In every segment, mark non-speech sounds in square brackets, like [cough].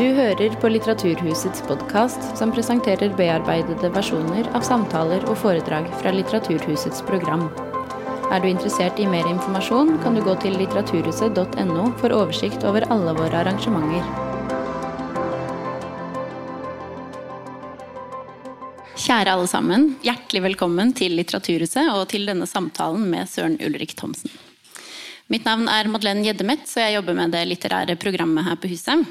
Du hører på Litteraturhusets podkast, som presenterer bearbeidede versjoner av samtaler og foredrag fra Litteraturhusets program. Er du interessert i mer informasjon, kan du gå til litteraturhuset.no for oversikt over alle våre arrangementer. Kjære alle sammen, hjertelig velkommen til Litteraturhuset og til denne samtalen med Søren Ulrik Thomsen. Mitt navn er Madeleine Gjeddemet, så jeg jobber med det litterære programmet her på huset.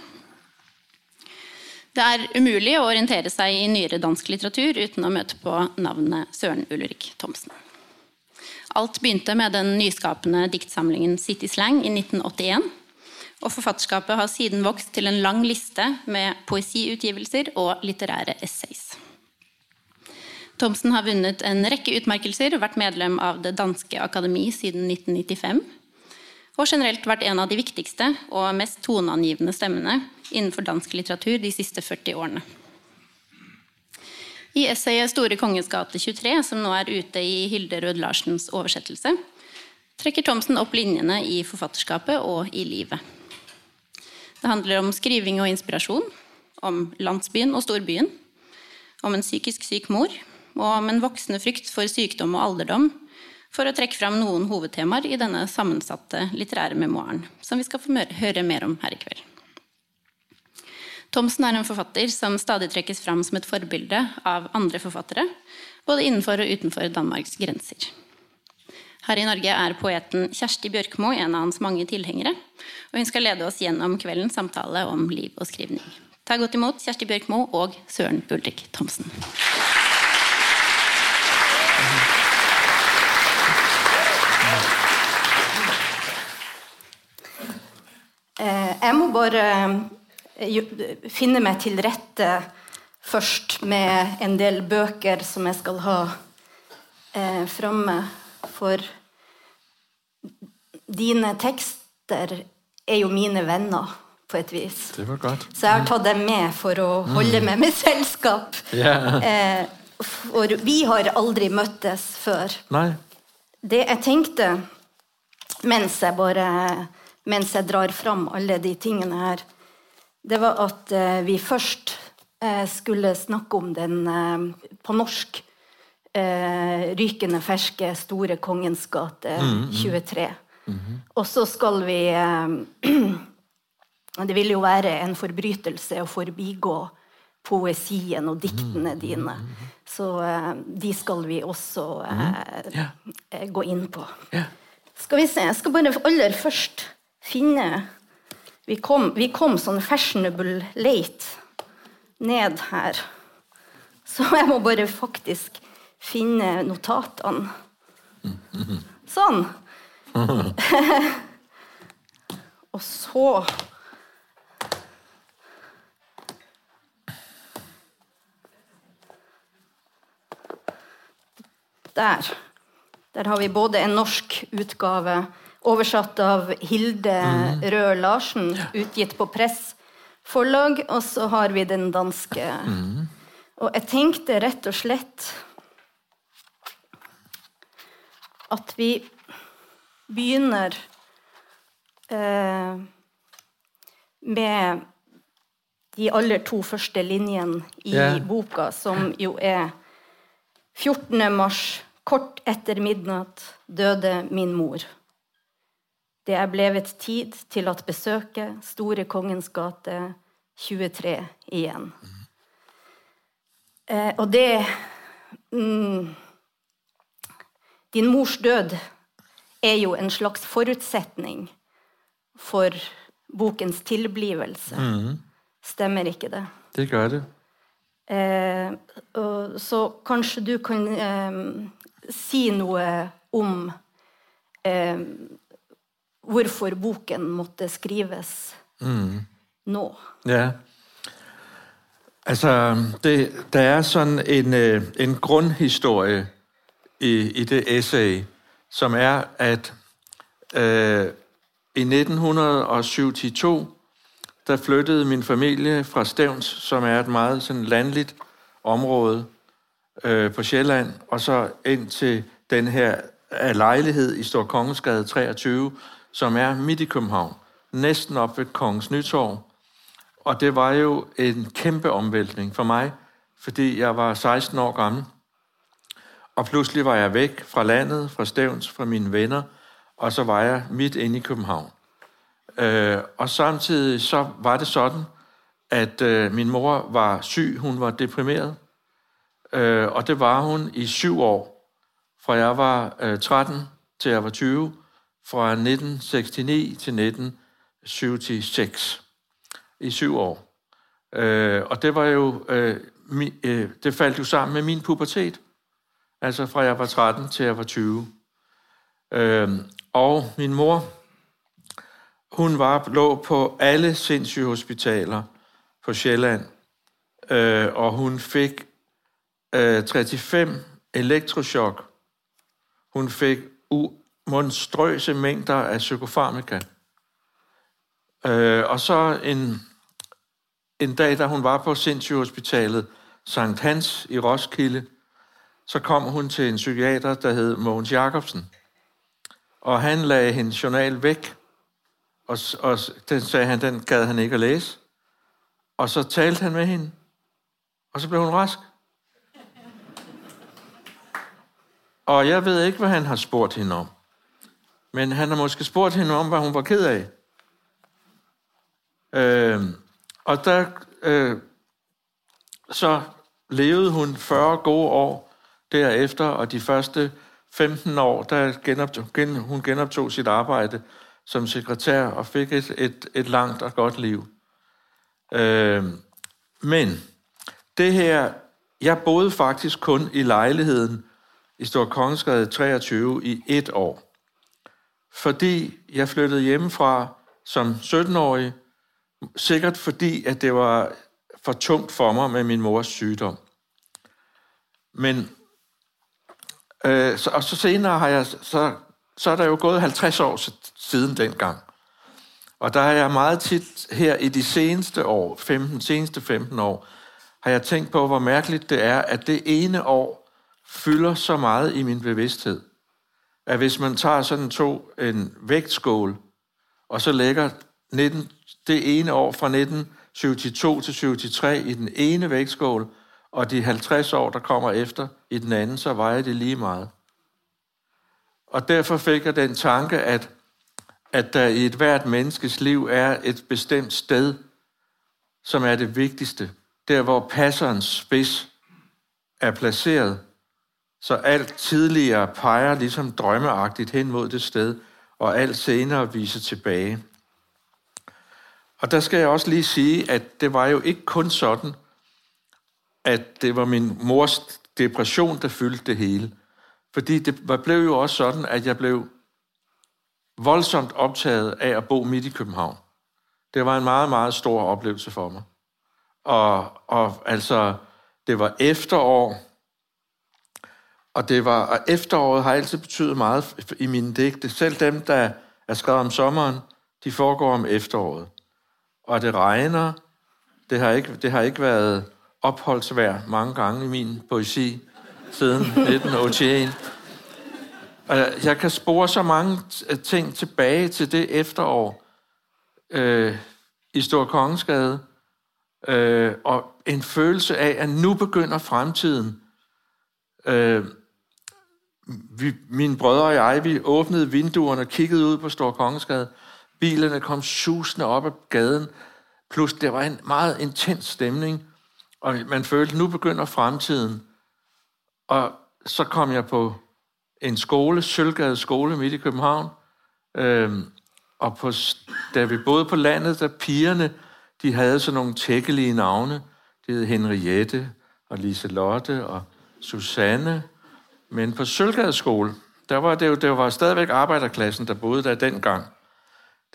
Det er umulig å orientere seg i nyere dansk litteratur uten å møte på navnet Søren Ulrik Thomsen. Alt begynte med den nyskapende diktsamlingen City Slang i 1981. Og forfatterskapet har siden vokst til en lang liste med poesiutgivelser og litterære essays. Thomsen har vunnet en rekke utmerkelser og vært medlem av Det danske akademi siden 1995 og generelt vært en av de viktigste og mest toneangivende stemmene innenfor dansk litteratur de siste 40 årene. I essayet 'Store kongens gate 23', som nå er ute i Hilde Rød Larsens oversettelse, trekker Thomsen opp linjene i forfatterskapet og i livet. Det handler om skriving og inspirasjon, om landsbyen og storbyen, om en psykisk syk mor, og om en voksende frykt for sykdom og alderdom, for å trekke fram noen hovedtemaer i denne sammensatte litterære memoaren, som vi skal få høre mer om her i kveld. Thomsen er en forfatter som stadig trekkes fram som et forbilde av andre forfattere, både innenfor og utenfor Danmarks grenser. Her i Norge er poeten Kjersti Bjørkmo en av hans mange tilhengere, og hun skal lede oss gjennom kveldens samtale om liv og skrivning. Ta godt imot Kjersti Bjørkmo og Søren Ulrik Thomsen. Eh, jeg må bare eh, finne meg til rette først med en del bøker som jeg skal ha eh, framme. For dine tekster er jo mine venner, på et vis. Det var godt. Så jeg har tatt dem med for å holde meg med selskap. Ja. Eh, for vi har aldri møttes før. Nej. Det jeg tenkte mens jeg bare mens jeg drar fram alle de tingene her, det var at eh, vi først eh, skulle snakke om den eh, på norsk eh, rykende ferske Store Kongens gate 23. Og så skal vi eh, [clears throat] Det vil jo være en forbrytelse å forbigå poesien og diktene dine. Så eh, de skal vi også eh, eh, gå inn på. Ja. Skal vi se, jeg skal bare aller først finne vi kom, vi kom sånn fashionable late ned her. Så jeg må bare faktisk finne notatene. Sånn. [laughs] Og så Der. Der har vi både en norsk utgave oversatt av Hilde Rød Larsen, utgitt på Press forlag, og så har vi den danske. Og jeg tenkte rett og slett at vi begynner eh, med de aller to første linjene i Ja. boka, som jo er 14. mars, kort etter midnatt, døde min mor. Det er blevet tid til at besøke Store Kongens gate 23 igjen. Eh, og det mm, Din mors død er jo en slags forutsetning for bokens tilblivelse. Stemmer ikke det? Det gør det. Eh, og, så kanskje du kan eh, si noe om eh, hvorfor boken måtte skrives nå. Ja. Altså, det, der er sådan en, øh, en grundhistorie i, i det essay, som er, at øh, i 1972, der flyttede min familie fra Stævns, som er et meget sådan landligt område øh, på Sjælland, og så ind til den her øh, lejlighed i Stor Kongensgade 23, som er midt i København, næsten op ved Kongens Nytorv. Og det var jo en kæmpe omvæltning for mig, fordi jeg var 16 år gammel. Og pludselig var jeg væk fra landet, fra Stævns, fra mine venner, og så var jeg midt inde i København. Øh, og samtidig så var det sådan, at øh, min mor var syg, hun var deprimeret, øh, og det var hun i syv år, fra jeg var øh, 13 til jeg var 20, fra 1969 til 1976, i syv år. Øh, og det var jo, øh, mi, øh, det faldt jo sammen med min pubertet, altså fra jeg var 13 til jeg var 20. Øh, og min mor, hun var lå på alle sindssyge hospitaler på Sjælland, øh, og hun fik øh, 35 elektrochok. Hun fik monstrøse mængder af psykofarmika. Øh, og så en, en dag, da hun var på sindssygehospitalet Sankt Hans i Roskilde, så kom hun til en psykiater, der hed Mogens Jacobsen. Og han lagde hendes journal væk, og, og den sagde han, den gad han ikke at læse. Og så talte han med hende, og så blev hun rask. Og jeg ved ikke, hvad han har spurgt hende om. Men han har måske spurgt hende om, hvad hun var ked af. Øh, og der øh, så levede hun 40 gode år derefter, og de første 15 år, der genoptog, gen, hun genoptog sit arbejde som sekretær og fik et, et, et langt og godt liv. Øh, men det her, jeg boede faktisk kun i lejligheden i Stor Kongensgade 23 i et år. Fordi jeg flyttede hjemmefra som 17-årig, sikkert fordi, at det var for tungt for mig med min mors sygdom. Men øh, så, og så senere har jeg, så, så er der jo gået 50 år siden dengang. Og der har jeg meget tit her i de seneste år, 15, seneste 15 år, har jeg tænkt på, hvor mærkeligt det er, at det ene år fylder så meget i min bevidsthed, at hvis man tager sådan to en vægtskål, og så lægger 19, det ene år fra 1972 til 73 i den ene vægtskål, og de 50 år, der kommer efter i den anden, så vejer det lige meget. Og derfor fik jeg den tanke, at, at der i et hvert menneskes liv er et bestemt sted, som er det vigtigste. Der, hvor passerens spids er placeret. Så alt tidligere peger ligesom drømmeagtigt hen mod det sted, og alt senere viser tilbage. Og der skal jeg også lige sige, at det var jo ikke kun sådan, at det var min mors depression, der fyldte det hele. Fordi det blev jo også sådan, at jeg blev voldsomt optaget af at bo midt i København. Det var en meget, meget stor oplevelse for mig. Og, og altså, det var efterår, og det var, og efteråret har altid betydet meget i mine digte. Selv dem, der er skrevet om sommeren, de foregår om efteråret. Og det regner. Det har ikke, det har ikke været opholdsvær mange gange i min poesi siden [laughs] 1981. Og jeg kan spore så mange ting tilbage til det efterår øh, i Stor Kongensgade, øh, og en følelse af, at nu begynder fremtiden. Øh, vi, mine brødre og jeg, vi åbnede vinduerne og kiggede ud på Stor Kongensgade. Bilerne kom susende op ad gaden. Plus, det var en meget intens stemning. Og man følte, nu begynder fremtiden. Og så kom jeg på en skole, Sølvgade skole midt i København. Øhm, og på, da vi boede på landet, der pigerne, de havde sådan nogle tækkelige navne. De hed Henriette og Liselotte og Susanne. Men på Sølvgade skole, der var det jo, det var stadigvæk arbejderklassen, der boede der dengang.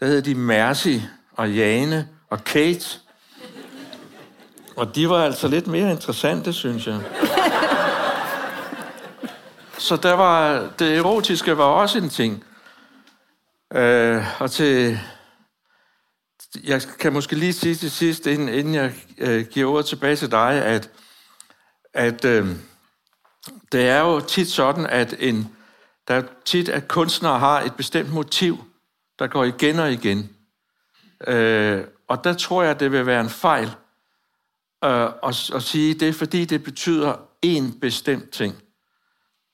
Der hed de Mercy og Jane og Kate. Og de var altså lidt mere interessante, synes jeg. [laughs] Så der var, det erotiske var også en ting. Øh, og til, jeg kan måske lige sige til sidst, inden, inden jeg øh, giver ordet tilbage til dig, at, at øh, det er jo tit sådan, at en, der er tit, at kunstnere har et bestemt motiv, der går igen og igen. Øh, og der tror jeg, det vil være en fejl øh, at, at sige, det er fordi, det betyder en bestemt ting.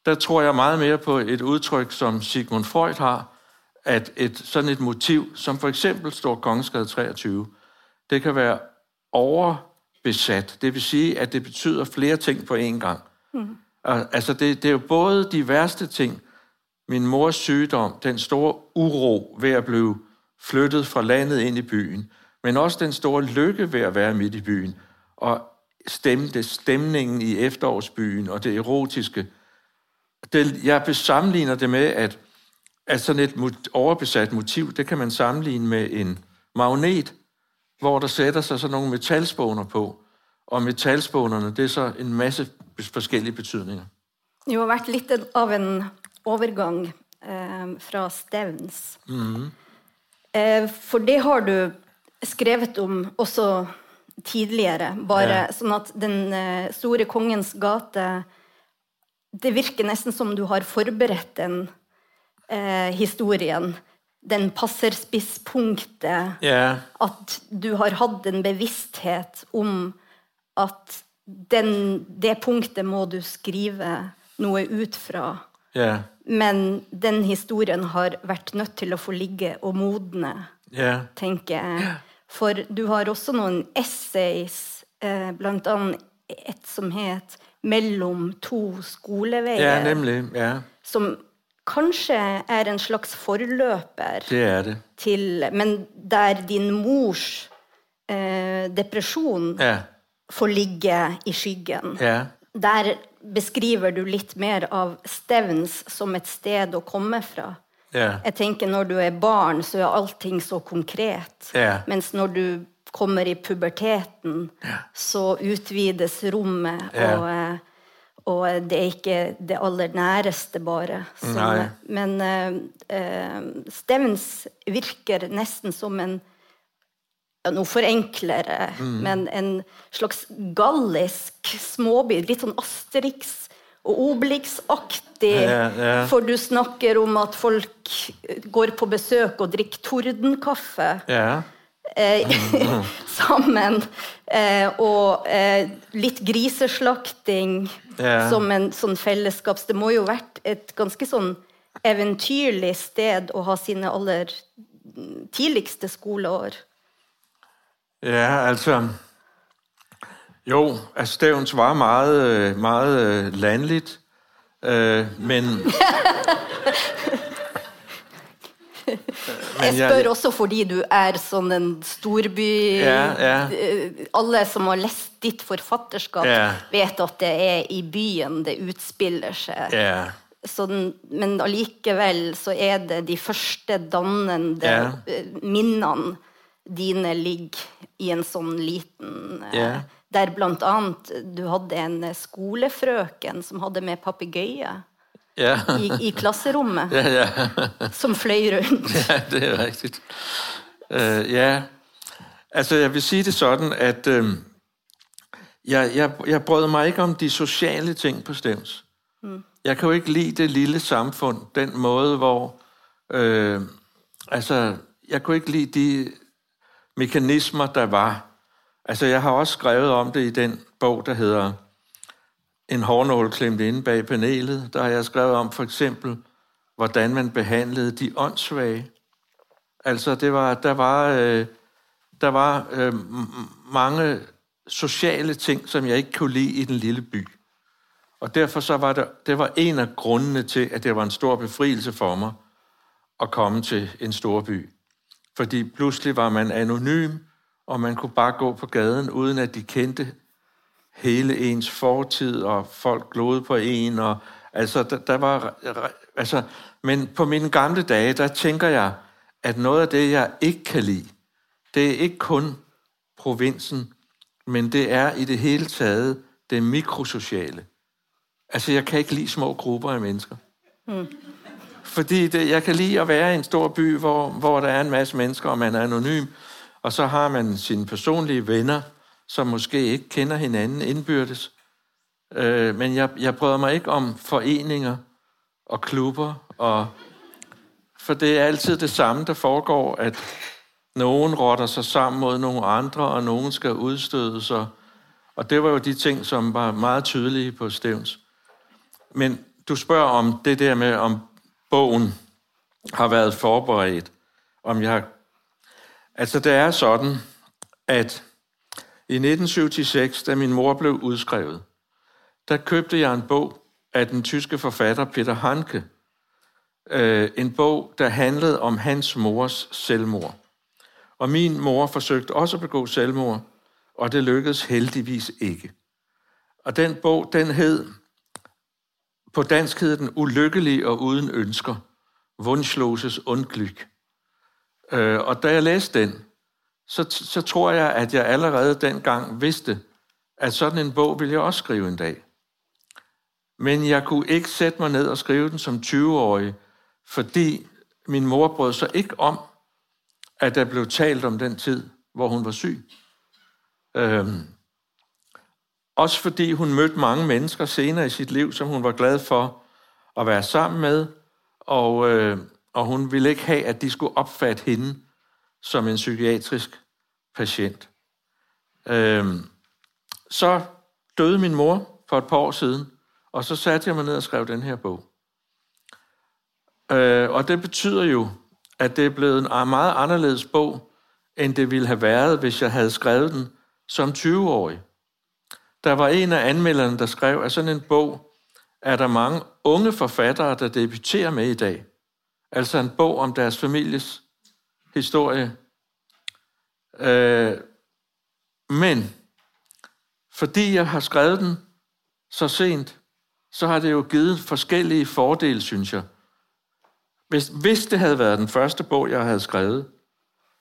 Der tror jeg meget mere på et udtryk, som Sigmund Freud har, at et sådan et motiv, som for eksempel står Kongeskade 23, det kan være overbesat. Det vil sige, at det betyder flere ting på én gang. Mm. Altså, det, det er jo både de værste ting, min mors sygdom, den store uro ved at blive flyttet fra landet ind i byen, men også den store lykke ved at være midt i byen, og stemte stemningen i efterårsbyen og det erotiske. Det, jeg sammenligner det med, at, at sådan et overbesat motiv, det kan man sammenligne med en magnet, hvor der sætter sig sådan nogle metalspåner på. Og metalspånerne, det er så en masse forskellige betydninger. Det har været lidt af en overgang eh, fra Stevns. Mm. Eh, for det har du skrevet om også tidligere, bare ja. sånn at den eh, store kongens gate Det virker nesten som du har forberedt den eh, historien. Den passer spisspunktet. Ja. At du har hatt en bevissthet om at den, det punktet må du skrive noe ut fra. Ja. Men den historien har vært nødt til å få ligge og modne, ja. tenker jeg. For du har også noen essays, eh, blant annet et som het 'Mellom to skoleveier'. Ja, nemlig. Ja. Som kanskje er en slags forløper det er det. til Men der din mors eh, depresjon ja. Får ligge i skyggen. Ja. Der beskriver du litt mer av Stevns som et sted å komme fra. Yeah. Jeg tenker Når du er barn, så er allting så konkret. Yeah. Mens når du kommer i puberteten, yeah. så utvides rommet, og, eh, og, det er ikke det aller næreste, bare. Så, men uh, Stevns virker nesten som en Nå forenkler jeg, mm. men en slags gallisk småby. Litt sånn Asterix og Obelix-aktig. Ja, ja. For du snakker om at folk går på besøk og drikker tordenkaffe. Ja. Eh, [laughs] sammen. Eh, og eh, litt griseslakting som en sånn fellesskaps... Det må jo vært et ganske sånn eventyrlig sted å ha sine aller tidligste skoleår. Ja, altså... Jo, altså Stævns var meget, meget øh, landligt, øh, men... [laughs] jeg spør også fordi du er sådan en storby... Ja, ja. Øh, alle som har læst ditt forfatterskab, ja. vet at det er i byen det utspiller sig. Ja. Sånn, men allikevel så er det de første dannende ja. minnene dine ligger i en sånn liten yeah. Der blant annet du hadde en skolefrøken som hadde med papegøye yeah. i, i, klasserommet. [laughs] Som fløy rundt. [laughs] Ja, det er rigtigt. Uh, ja, altså jeg vil sige det sådan, at uh, jeg, jeg, jeg brød mig ikke om de sociale ting på Stevns. Mm. Jeg kan jo ikke lide det lille samfund, den måde, hvor... Uh, altså, jeg kunne ikke lide de mekanismer, der var. Altså, jeg har også skrevet om det i den bog, der hedder En hårnål klemt inde bag panelet. Der har jeg skrevet om for eksempel, hvordan man behandlede de åndssvage. Altså, det var, der var, øh, der var øh, mange sociale ting, som jeg ikke kunne lide i den lille by. Og derfor så var det, det var en af grundene til, at det var en stor befrielse for mig at komme til en stor by. Fordi pludselig var man anonym, og man kunne bare gå på gaden, uden at de kendte hele ens fortid, og folk glodede på en, og altså, der, der var, altså, men på mine gamle dage, der tænker jeg, at noget af det, jeg ikke kan lide, det er ikke kun provinsen, men det er i det hele taget det mikrosociale. Altså, jeg kan ikke lide små grupper af mennesker. Mm. Fordi det, jeg kan lide at være i en stor by, hvor, hvor der er en masse mennesker, og man er anonym, og så har man sine personlige venner, som måske ikke kender hinanden indbyrdes. Øh, men jeg, jeg bryder mig ikke om foreninger og klubber, og, for det er altid det samme, der foregår, at Nogen rotter sig sammen mod nogle andre, og nogen skal udstødes. Og, og det var jo de ting, som var meget tydelige på Stevens. Men du spørger om det der med, om bogen har været forberedt. Om jeg Altså, det er sådan, at i 1976, da min mor blev udskrevet, der købte jeg en bog af den tyske forfatter Peter Hanke. Øh, en bog, der handlede om hans mors selvmord. Og min mor forsøgte også at begå selvmord, og det lykkedes heldigvis ikke. Og den bog, den hed, på dansk hed den Ulykkelig og uden ønsker, Wunschloses Unglück. Øh, og da jeg læste den, så, så tror jeg, at jeg allerede dengang vidste, at sådan en bog ville jeg også skrive en dag. Men jeg kunne ikke sætte mig ned og skrive den som 20-årig, fordi min mor brød sig ikke om, at der blev talt om den tid, hvor hun var syg. Øhm, også fordi hun mødte mange mennesker senere i sit liv, som hun var glad for at være sammen med, og, øh, og hun ville ikke have, at de skulle opfatte hende som en psykiatrisk patient. Øh, så døde min mor for et par år siden, og så satte jeg mig ned og skrev den her bog. Øh, og det betyder jo, at det er blevet en meget anderledes bog, end det ville have været, hvis jeg havde skrevet den som 20-årig. Der var en af anmelderne, der skrev, at sådan en bog er der mange unge forfattere, der debuterer med i dag. Altså en bog om deres families historie. Øh, men fordi jeg har skrevet den så sent, så har det jo givet forskellige fordele, synes jeg. Hvis, hvis det havde været den første bog, jeg havde skrevet,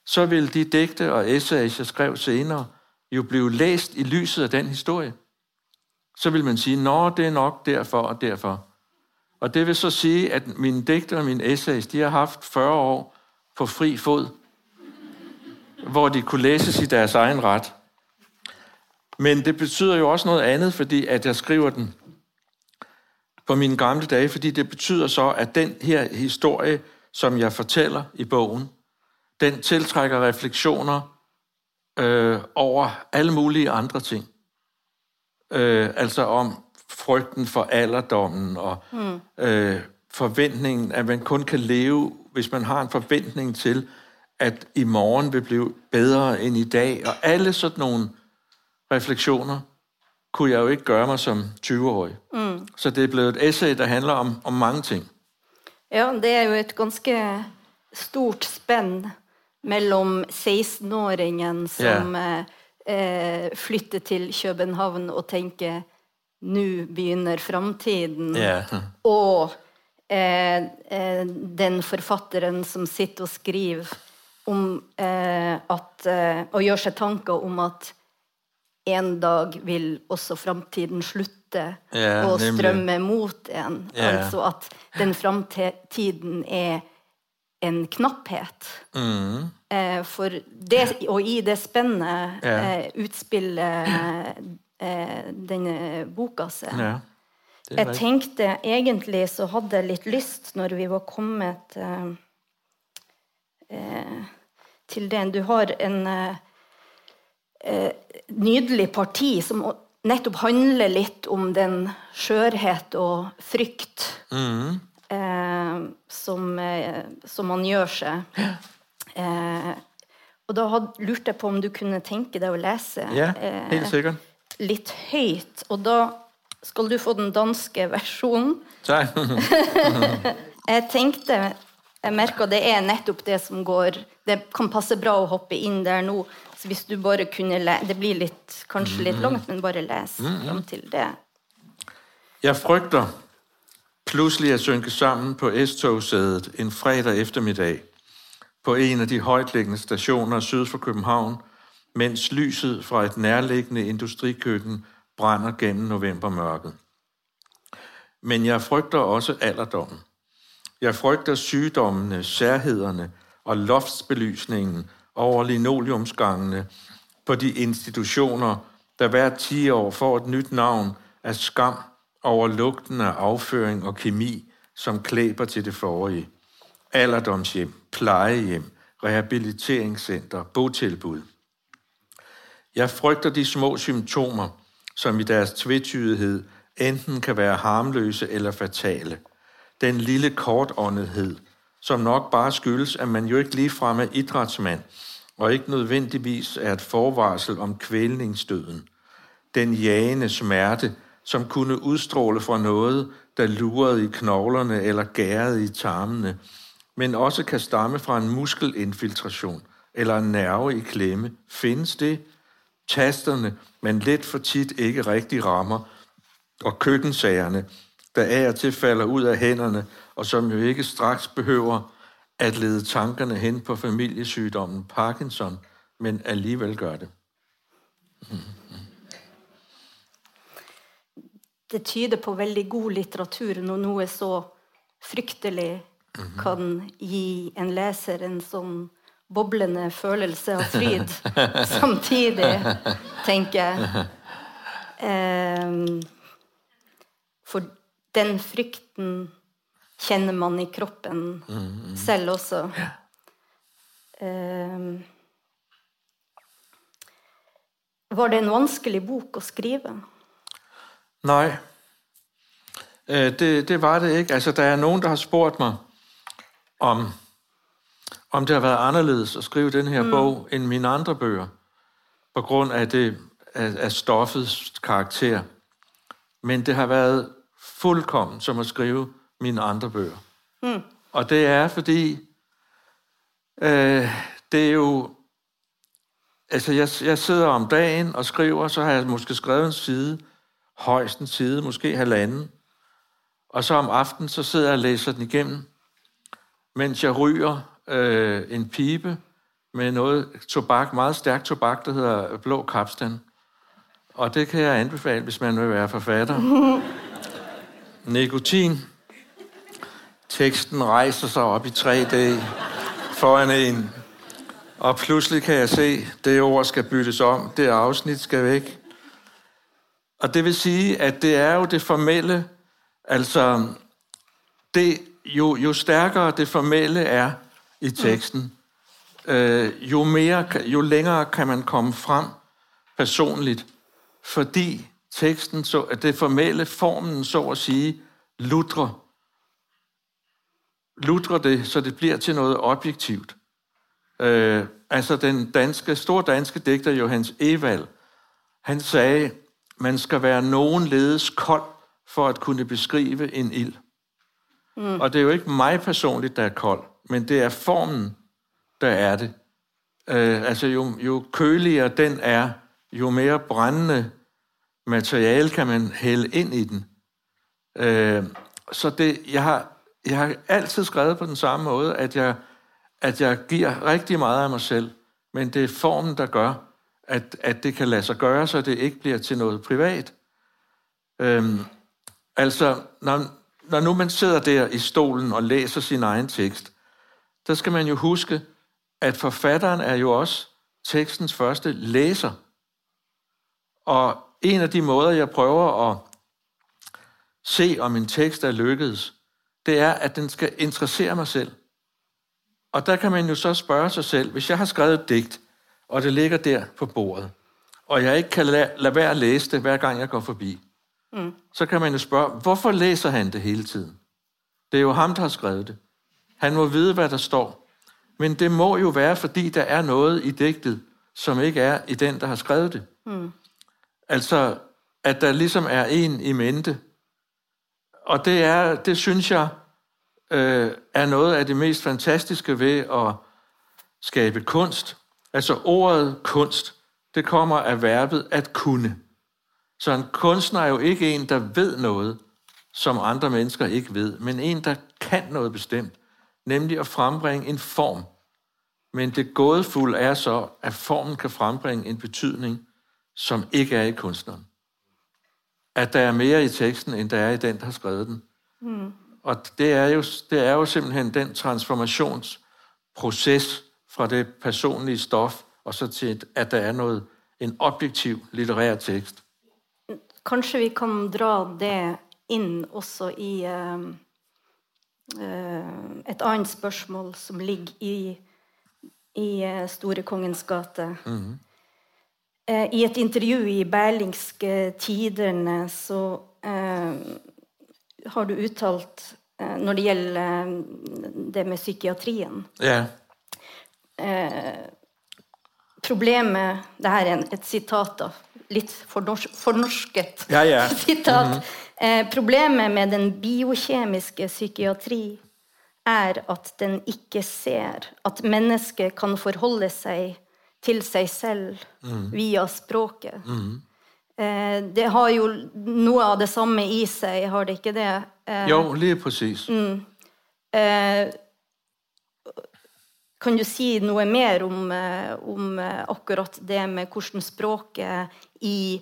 så ville de digte og essays, jeg skrev senere, jo blive læst i lyset af den historie. Så vil man sige, nå, det er nok derfor og derfor. Og det vil så sige, at mine digte og mine essays, de har haft 40 år på fri fod, hvor de kunne læses i deres egen ret. Men det betyder jo også noget andet, fordi at jeg skriver den på mine gamle dage, fordi det betyder så, at den her historie, som jeg fortæller i bogen, den tiltrækker refleksioner øh, over alle mulige andre ting. Øh, altså om frygten for alderdommen og mm. øh, forventningen, at man kun kan leve, hvis man har en forventning til, at i morgen vil blive bedre end i dag. Og alle sådan nogle refleksioner kunne jeg jo ikke gøre mig som 20-årig. Mm. Så det er blevet et essay, der handler om, om mange ting. Ja, det er jo et ganske stort spænd mellem 16-åringen, som yeah. eh, flytter til København og tænker, nu begynner fremtiden, yeah. og eh, eh, den forfatteren som sitter og skriver om eh, at, eh, og gjør seg tanker om at en dag vil også framtiden slutte yeah, å strømme mot en. Yeah. Altså at den framtiden er en knapphet. Mm. Eh, for det, og i det spennet yeah. eh, utspiller eh, denne boka seg. Jeg tenkte egentlig så hadde jeg litt lyst, når vi var kommet eh, eh, til den Du har en eh, eh, nydelig parti som nettopp handler litt om den skjørhet og frykt mm. Eh, som, eh, som, man gjør seg. Eh, og da had, lurte jeg på om du kunne tenke deg å lese ja, eh, litt høyt. Og da skal du få den danske versjonen. [laughs] jeg tenkte Jeg merker det er nettopp det som går Det kan passe bra å hoppe inn der nå. Så hvis du bare kunne lese Det blir litt, kanskje litt langt, men bare les fram til det. Jeg frygter pludselig at synke sammen på S-togsædet en fredag eftermiddag på en af de højtliggende stationer syd for København, mens lyset fra et nærliggende industrikøkken brænder gennem novembermørket. Men jeg frygter også alderdommen. Jeg frygter sygdommene, særhederne og loftsbelysningen over linoleumsgangene på de institutioner, der hver 10 år får et nyt navn af skam over lugten af afføring og kemi, som klæber til det forrige. Alderdomshjem, plejehjem, rehabiliteringscenter, botilbud. Jeg frygter de små symptomer, som i deres tvetydighed enten kan være harmløse eller fatale. Den lille kortåndethed, som nok bare skyldes, at man jo ikke ligefrem er idrætsmand, og ikke nødvendigvis er et forvarsel om kvælningsdøden. Den jagende smerte, som kunne udstråle fra noget, der lurede i knoglerne eller gærede i tarmene, men også kan stamme fra en muskelinfiltration eller en nerve i klemme. Findes det? Tasterne, men let for tit ikke rigtig rammer, og køkkensagerne, der af og til falder ud af hænderne, og som jo ikke straks behøver at lede tankerne hen på familiesygdommen Parkinson, men alligevel gør det. Hmm. Det tyder på veldig god litteratur når noe så fryktelig kan gi en leser en sånn boblende følelse av fryd [laughs] samtidig, tenker jeg. Um, for den frykten kjenner man i kroppen mm, selv også. Um, var det en vanskelig bok å skrive? Nej, det, det var det ikke. Altså, der er nogen, der har spurgt mig, om, om det har været anderledes at skrive den her mm. bog end mine andre bøger, på grund af, det, af, af stoffets karakter. Men det har været fuldkommen som at skrive mine andre bøger. Mm. Og det er, fordi øh, det er jo... Altså, jeg, jeg sidder om dagen og skriver, så har jeg måske skrevet en side, højst en side, måske halvanden. Og så om aftenen, så sidder jeg og læser den igennem, mens jeg ryger øh, en pibe med noget tobak, meget stærk tobak, der hedder blå kapstand. Og det kan jeg anbefale, hvis man vil være forfatter. [laughs] Nikotin. Teksten rejser sig op i 3D foran en. Og pludselig kan jeg se, det ord skal byttes om, det afsnit skal væk. Og det vil sige, at det er jo det formelle, altså det, jo, jo stærkere det formelle er i teksten, øh, jo, mere, jo længere kan man komme frem personligt, fordi teksten, så, at det formelle, formen, så at sige, lutre. Lutre det, så det bliver til noget objektivt. Øh, altså den danske, store danske digter Johannes Evald, han sagde, man skal være nogen ledes kold for at kunne beskrive en ild. Mm. Og det er jo ikke mig personligt, der er kold, men det er formen, der er det. Øh, altså jo, jo køligere den er, jo mere brændende materiale kan man hælde ind i den. Øh, så det, jeg, har, jeg har altid skrevet på den samme måde, at jeg, at jeg giver rigtig meget af mig selv, men det er formen, der gør, at, at det kan lade sig gøre, så det ikke bliver til noget privat. Øhm, altså, når, når nu man sidder der i stolen og læser sin egen tekst, der skal man jo huske, at forfatteren er jo også tekstens første læser. Og en af de måder, jeg prøver at se, om en tekst er lykkedes, det er, at den skal interessere mig selv. Og der kan man jo så spørge sig selv, hvis jeg har skrevet et digt, og det ligger der på bordet, og jeg ikke kan lade, lade være at læse det, hver gang jeg går forbi, mm. så kan man jo spørge, hvorfor læser han det hele tiden? Det er jo ham, der har skrevet det. Han må vide, hvad der står. Men det må jo være, fordi der er noget i digtet, som ikke er i den, der har skrevet det. Mm. Altså, at der ligesom er en i mente. Og det er, det synes jeg, øh, er noget af det mest fantastiske ved at skabe kunst. Altså ordet kunst, det kommer af verbet at kunne. Så en kunstner er jo ikke en, der ved noget, som andre mennesker ikke ved, men en, der kan noget bestemt, nemlig at frembringe en form. Men det gådefulde er så, at formen kan frembringe en betydning, som ikke er i kunstneren. At der er mere i teksten, end der er i den, der har skrevet den. Mm. Og det er, jo, det er jo simpelthen den transformationsproces fra det personlige stof, og så til, at der er noget, en objektiv litterær tekst. Kanskje vi kan dra det inn også i uh, uh, et annet spørsmål som ligger i i eh, Store Kongens gate. Eh, I et intervju i Berlingske Tiderne så eh, har du uttalt eh, når det gjelder det med psykiatrien Ja, Problemet Det her er et sitat, da. Litt fornors fornorsket Ja, ja. [laughs] sitat. eh, problemet med den biokjemiske psykiatri er at den ikke ser at mennesket kan forholde seg til seg selv via språket. Eh, det har jo noe av det samme i seg, har det ikke det? Eh, jo, lige præcis. Eh, kan du si noe mer om, eh, om eh, akkurat det med hvordan språket i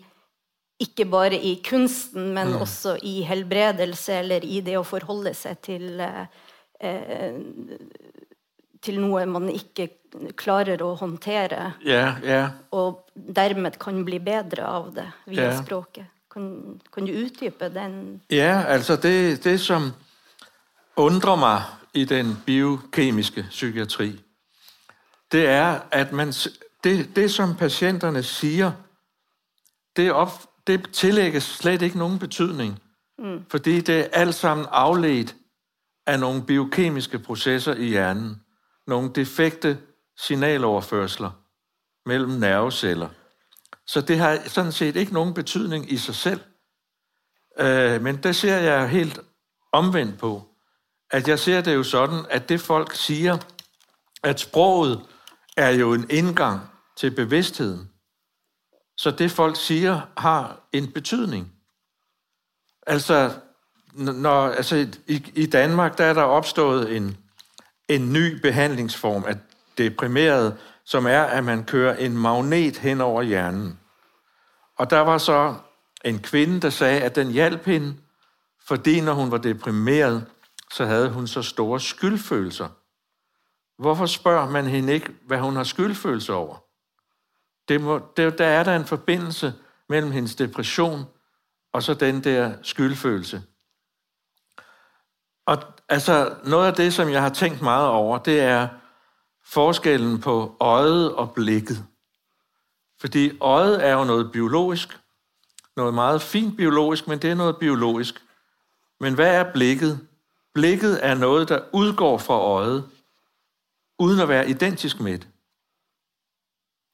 ikke bare i kunsten, men også i helbredelse, eller i det å forholde seg til eh, eh, til noe man ikke klarer å håndtere, Ja, ja. og dermed kan bli bedre av det via Ja. språket. Kan, kan du utdype den? Ja, altså det, det, som undrer mig i den biokemiske psykiatri, det er, at man, det, det som patienterne siger, det, op, det tillægges slet ikke nogen betydning. Mm. Fordi det er alt sammen afledt af nogle biokemiske processer i hjernen. Nogle defekte signaloverførsler mellem nerveceller. Så det har sådan set ikke nogen betydning i sig selv. Øh, men det ser jeg helt omvendt på. At jeg ser det jo sådan, at det folk siger, at sproget er jo en indgang til bevidstheden. Så det folk siger har en betydning. Altså, når, altså i, i Danmark der er der opstået en, en ny behandlingsform af deprimeret, som er, at man kører en magnet hen over hjernen. Og der var så en kvinde, der sagde, at den hjalp hende, fordi når hun var deprimeret, så havde hun så store skyldfølelser. Hvorfor spørger man hende ikke, hvad hun har skyldfølelse over? Det må, det, der er der en forbindelse mellem hendes depression og så den der skyldfølelse. Og altså, noget af det, som jeg har tænkt meget over, det er forskellen på øjet og blikket. Fordi øjet er jo noget biologisk, noget meget fint biologisk, men det er noget biologisk. Men hvad er blikket? Blikket er noget, der udgår fra øjet, uden at være identisk med det.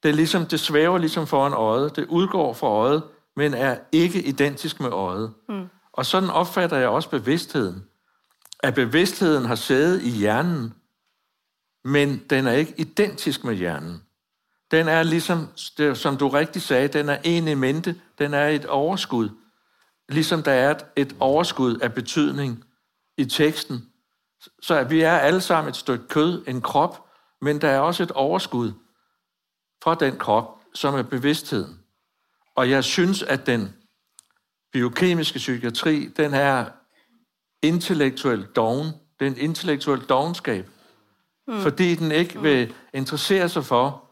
Det, er ligesom, det svæver ligesom foran øjet. Det udgår fra øjet, men er ikke identisk med øjet. Mm. Og sådan opfatter jeg også bevidstheden. At bevidstheden har sæde i hjernen, men den er ikke identisk med hjernen. Den er ligesom, som du rigtig sagde, den er en i mente, den er et overskud. Ligesom der er et, et overskud af betydning i teksten. Så at vi er alle sammen et stykke kød, en krop, men der er også et overskud fra den krop, som er bevidstheden. Og jeg synes, at den biokemiske psykiatri, den er intellektuelt doven. Det er en intellektuel dovenskab. Mm. Fordi den ikke vil interessere sig for,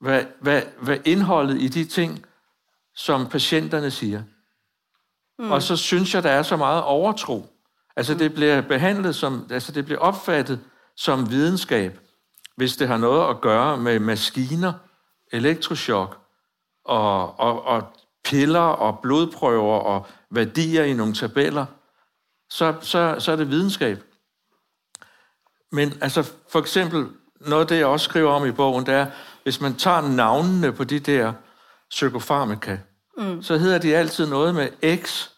hvad, hvad, hvad indholdet i de ting, som patienterne siger. Mm. Og så synes jeg, der er så meget overtro. Altså det bliver behandlet som, altså det bliver opfattet som videnskab, hvis det har noget at gøre med maskiner, elektrochok og, og, og piller og blodprøver og værdier i nogle tabeller, så, så, så er det videnskab. Men altså for eksempel, noget af det, jeg også skriver om i bogen, det er, hvis man tager navnene på de der psykofarmaka, mm. så hedder de altid noget med X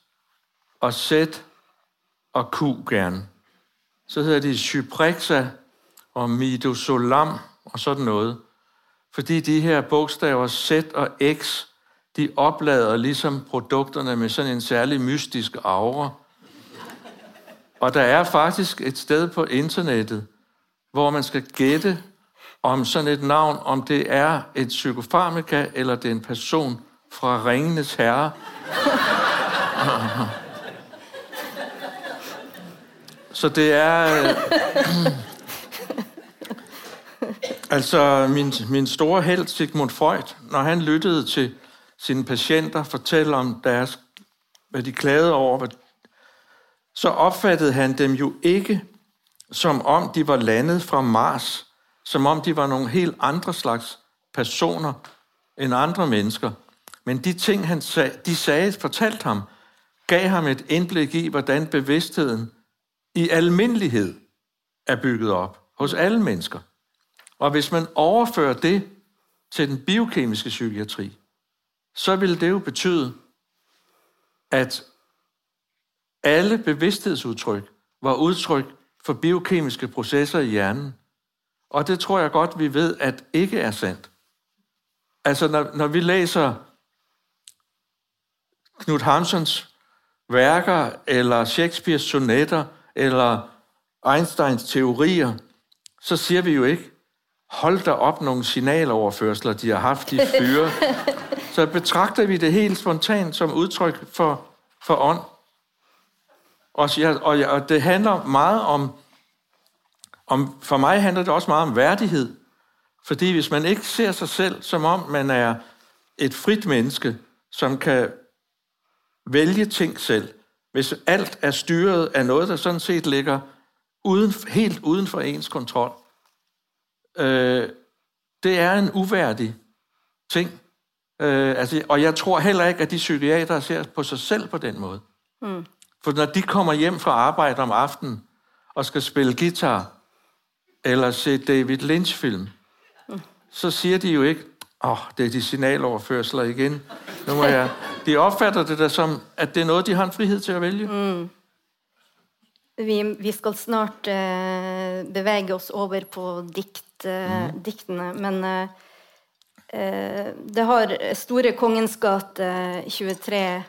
og Z og ku gerne. Så hedder de Cyprexa og Midazolam og sådan noget. Fordi de her bogstaver Z og X, de oplader ligesom produkterne med sådan en særlig mystisk aura. Og der er faktisk et sted på internettet, hvor man skal gætte om sådan et navn, om det er et psykofarmaka, eller det er en person fra Ringenes Herre. [laughs] Så det er... øh, altså, min, min store held, Sigmund Freud, når han lyttede til sine patienter fortælle om deres, hvad de klagede over, hvad, så opfattede han dem jo ikke som om de var landet fra Mars, som om de var nogle helt andre slags personer end andre mennesker. Men de ting, han sag, de sagde, fortalte ham, gav ham et indblik i, hvordan bevidstheden i almindelighed er bygget op hos alle mennesker. Og hvis man overfører det til den biokemiske psykiatri, så vil det jo betyde, at alle bevidsthedsudtryk var udtryk for biokemiske processer i hjernen. Og det tror jeg godt, vi ved, at ikke er sandt. Altså, når, når vi læser Knud Hamsons værker, eller Shakespeares sonetter, eller Einsteins teorier, så siger vi jo ikke, hold der op nogle signaloverførsler, de har haft, de fyre. [laughs] så betragter vi det helt spontant som udtryk for, for ånd. Og, og, og det handler meget om, om, for mig handler det også meget om værdighed. Fordi hvis man ikke ser sig selv, som om man er et frit menneske, som kan vælge ting selv, hvis alt er styret af noget, der sådan set ligger uden, helt uden for ens kontrol, øh, det er en uværdig ting. Øh, altså, og jeg tror heller ikke, at de psykiatere ser på sig selv på den måde. Mm. For når de kommer hjem fra arbejde om aftenen og skal spille guitar eller se David Lynch-film, mm. så siger de jo ikke, åh, oh, det er de signaloverførsler igen. Nu må jeg... De opfatter det da som, at det er noget, de har en frihed til at vælge. Mm. Vi, vi skal snart uh, bevæge os over på digt, uh, mm. diktene, men uh, det har Store Kongens gate 23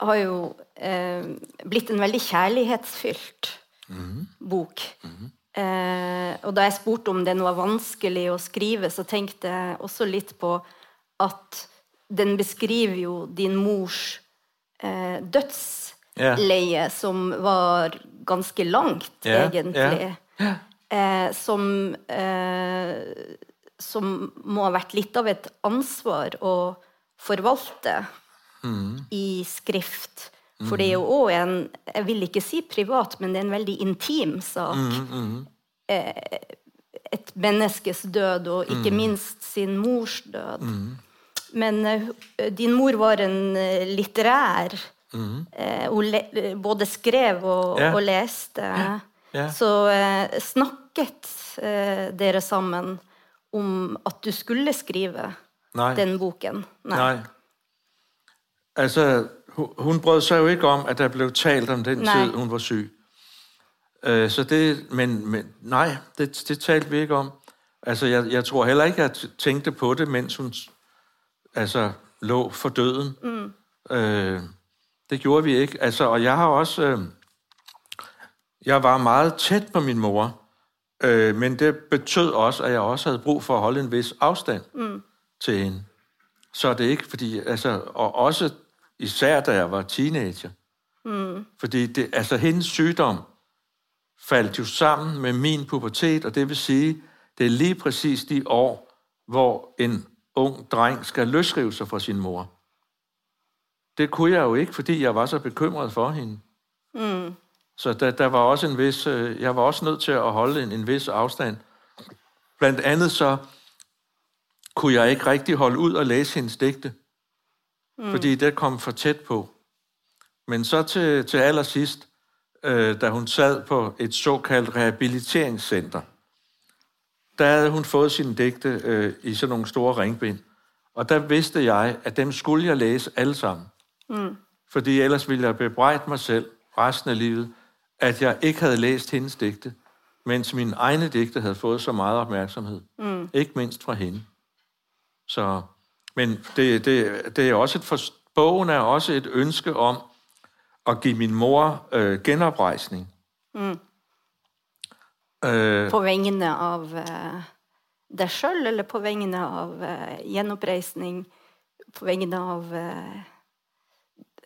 har jo eh, blitt en veldig kjærlighetsfylt mm. bok. Mm. Eh, og da jeg spurte om den var vanskelig å skrive, så tenkte jeg også litt på at den beskriver jo din mors eh, dødsleie, yeah. som var ganske langt, yeah. egentlig. Yeah. som eh, som må ha vært litt av et ansvar å forvalte mm. i skrift. For det er jo òg en Jeg vil ikke si privat, men det er en veldig intim sak. Mm, mm. Eh, et menneskes død, og ikke mm. minst sin mors død. Mm. Men uh, din mor var en uh, litterær. Uh, hun både skrev og, yeah. og leste. Yeah. Yeah. Så snakket dere sammen om at du skulle skrive Nei. den boken? Nei. Nei. Altså, hun brød sig jo ikke om, at der blev talt om den nej. tid, hun var syg. Øh, så det, men, men nej, det, det talte vi ikke om. Altså, jeg, jeg tror heller ikke, at jeg tænkte på det, mens hun altså, lå for døden. Mm. Øh, det gjorde vi ikke. Altså, og jeg har også... Øh, jeg var meget tæt på min mor, øh, men det betød også, at jeg også havde brug for at holde en vis afstand mm. til hende. Så er det ikke, fordi... Altså, og også Især da jeg var teenager. Mm. Fordi det, altså, hendes sygdom faldt jo sammen med min pubertet, og det vil sige, det er lige præcis de år, hvor en ung dreng skal løsrive sig fra sin mor. Det kunne jeg jo ikke, fordi jeg var så bekymret for hende. Mm. Så der, der var også en vis, øh, jeg var også nødt til at holde en, en vis afstand. Blandt andet så kunne jeg ikke rigtig holde ud og læse hendes digte mm. fordi det kom for tæt på. Men så til, til allersidst, øh, da hun sad på et såkaldt rehabiliteringscenter, der havde hun fået sine digte øh, i sådan nogle store ringbind. Og der vidste jeg, at dem skulle jeg læse alle sammen. Mm. Fordi ellers ville jeg bebrejde mig selv resten af livet, at jeg ikke havde læst hendes digte, mens mine egne digte havde fået så meget opmærksomhed. Mm. Ikke mindst fra hende. Så men det, det, det er også et for, bogen er også et ønske om at give min mor øh, genoprejsning. Mm. Øh, på vegne av uh, deg sjøl, eller på vegne av uh, gjenoppreisning? På vegne av uh,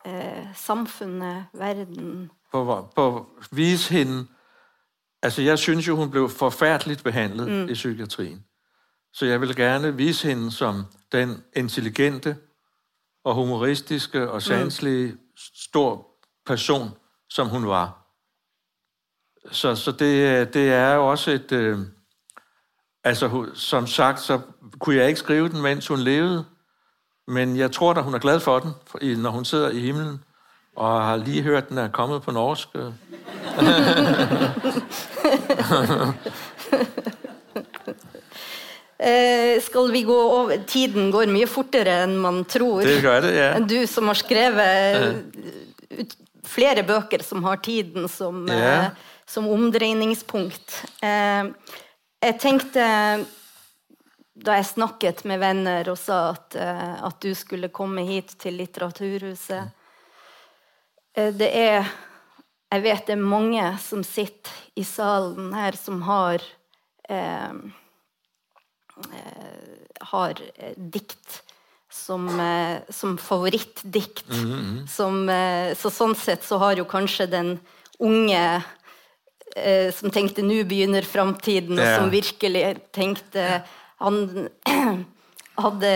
uh, samfunnet, verden? På, på vise hende Altså, jeg synes jo, hun blev forfærdeligt behandlet mm. i psykiatrien. Så jeg vil gerne vise hende som den intelligente og humoristiske og sanselige mm. stor person, som hun var. Så, så det, det er jo også et, øh, Altså, som sagt, så kunne jeg ikke skrive den, mens hun levede, men jeg tror da, hun er glad for den, når hun sidder i himlen, og har lige hørt, den er kommet på norsk. øh. [laughs] Eh, skal vi gå over Tiden går mye fortere enn man tror. Det gør det, ja. Du som har skrevet ut, flere bøker som har tiden som, Ja. eh, som omdreiningspunkt. Eh, jeg tenkte da jeg snakket med venner og sa at, eh, at du skulle komme hit til Litteraturhuset eh, Det er Jeg vet det er mange som sitter i salen her, som har eh, har eh, dikt som, eh, som favorittdikt. Som, eh, så sånn sett så har jo kanskje den unge eh, som tenkte 'nå begynner framtiden', og som virkelig tenkte Han [clears throat] hadde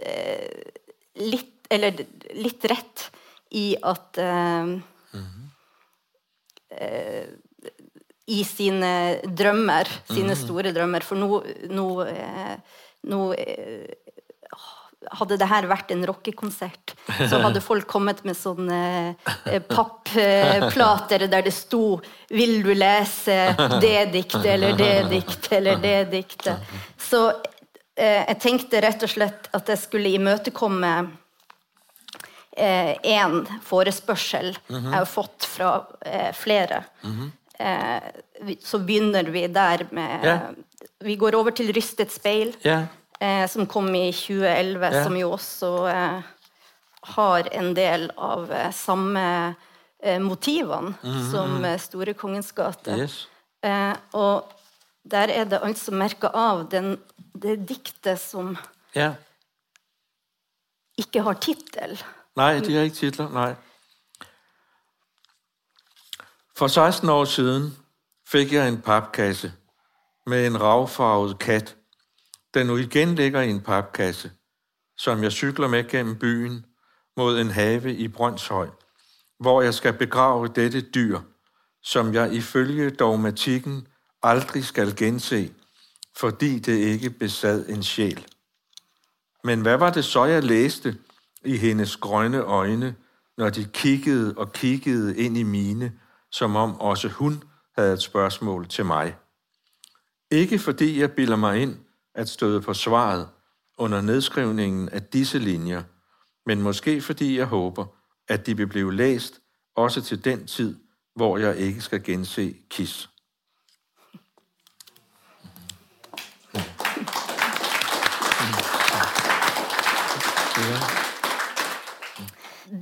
eh, litt, eller litt rett i at eh, i sine drømmer, sine store drømmer. For nå, nå, eh, nå eh, Hadde det her vært en rockekonsert, så hadde [laughs] folk kommet med sånne eh, pappplater der det sto 'Vil du lese det diktet eller det diktet eller det diktet?' Så eh, jeg tenkte rett og slett at jeg skulle imøtekomme én forespørsel jeg har fått fra eh, flere. Eh, vi- så begynner vi der med. Vi går over til 'Rystet speil', Ja. Eh, som kom i 2011, Ja. som jo også eh, har en del av eh, samme eh, motivene som eh, Store kongens gate. Yes. Eh, og der er det altså merka av den, det diktet som Ja. ikke har tittel. Nej, de har ikke titler, nej. For 16 år siden fik jeg en papkasse med en ravfarvet kat, der nu igen ligger i en papkasse, som jeg cykler med gennem byen mod en have i Brøndshøj, hvor jeg skal begrave dette dyr, som jeg ifølge dogmatikken aldrig skal gense, fordi det ikke besad en sjæl. Men hvad var det så, jeg læste i hendes grønne øjne, når de kiggede og kiggede ind i mine, som om også hun havde et spørgsmål til mig? Ikke fordi jeg bilder mig ind at støde på svaret under nedskrivningen af disse linjer, men måske fordi jeg håber, at de vil blive læst også til den tid, hvor jeg ikke skal gense KIS.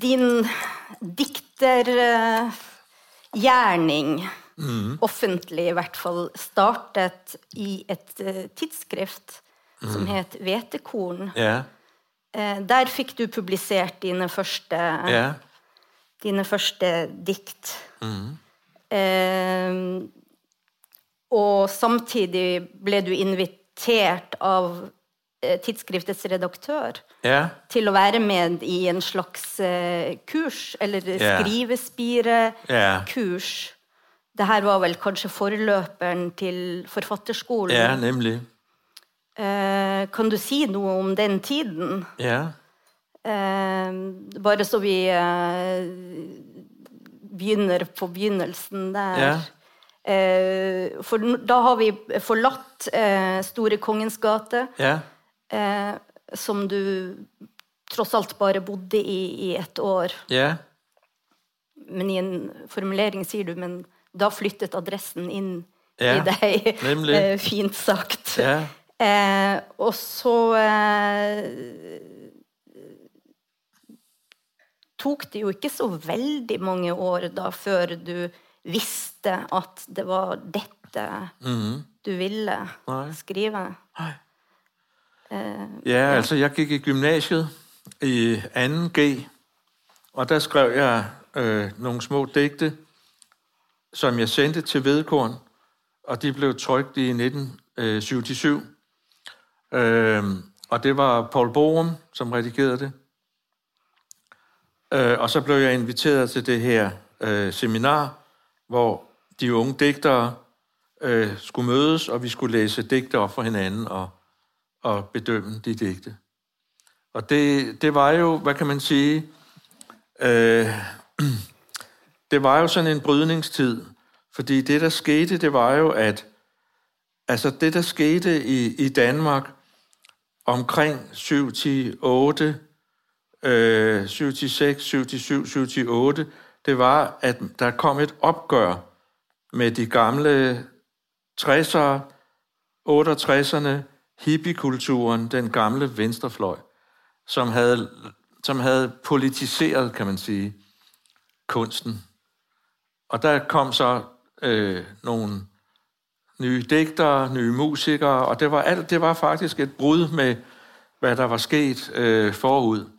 Din diktergjerning, offentlig i hvert fall, startet i et eh, tidsskrift som het Hvetekorn. Ja, Eh, Der fikk du publisert dine første, ja, dine første dikt. Eh, og samtidig ble du invitert av eh, tidsskriftets redaktør ja, til å være med i en slags kurs, eller Ja. skrivespirekurs. ja, Det her var vel kanskje forløperen til forfatterskolen. ja, nemlig. Eh, kan du si noe om den tiden? Ja, Eh, bare så vi eh, begynner på begynnelsen der. Ja. Eh, for da har vi forlatt eh, Store Kongens gate, ja, eh, som du tross alt bare bodde i i ett år. ja, Men i en formulering sier du men da flyttet adressen inn Ja, i deg. nemlig. [laughs] Eh, Fint sagt. Ja. Eh, og så eh, tok det jo ikke så veldig mange år da før du visste at det var dette du ville Nej. skrive. Ja, altså jeg gik i gymnasiet i 2G, og der skrev jeg øh, nogle små digte, som jeg sendte til Vedkorn, og de blev trykt i 1977. Øh, øhm, og det var Paul Borum, som redigerede det. Øh, og så blev jeg inviteret til det her øh, seminar, hvor de unge digtere øh, skulle mødes, og vi skulle læse digte op for hinanden og, og bedømme de digte. Og det, det var jo, hvad kan man sige, øh, [clears throat] det var jo sådan en brydningstid, fordi det, der skete, det var jo, at altså det, der skete i, i Danmark omkring 7 til 8, øh, 7 til 6, 7 til 7, 7 til 8, det var, at der kom et opgør med de gamle 60'ere, 68'erne, hippiekulturen, den gamle venstrefløj, som havde, som havde politiseret, kan man sige, kunsten. Og der kom så øh, nogle nye digtere, nye musikere, og det var, alt, det var faktisk et brud med, hvad der var sket øh, forud.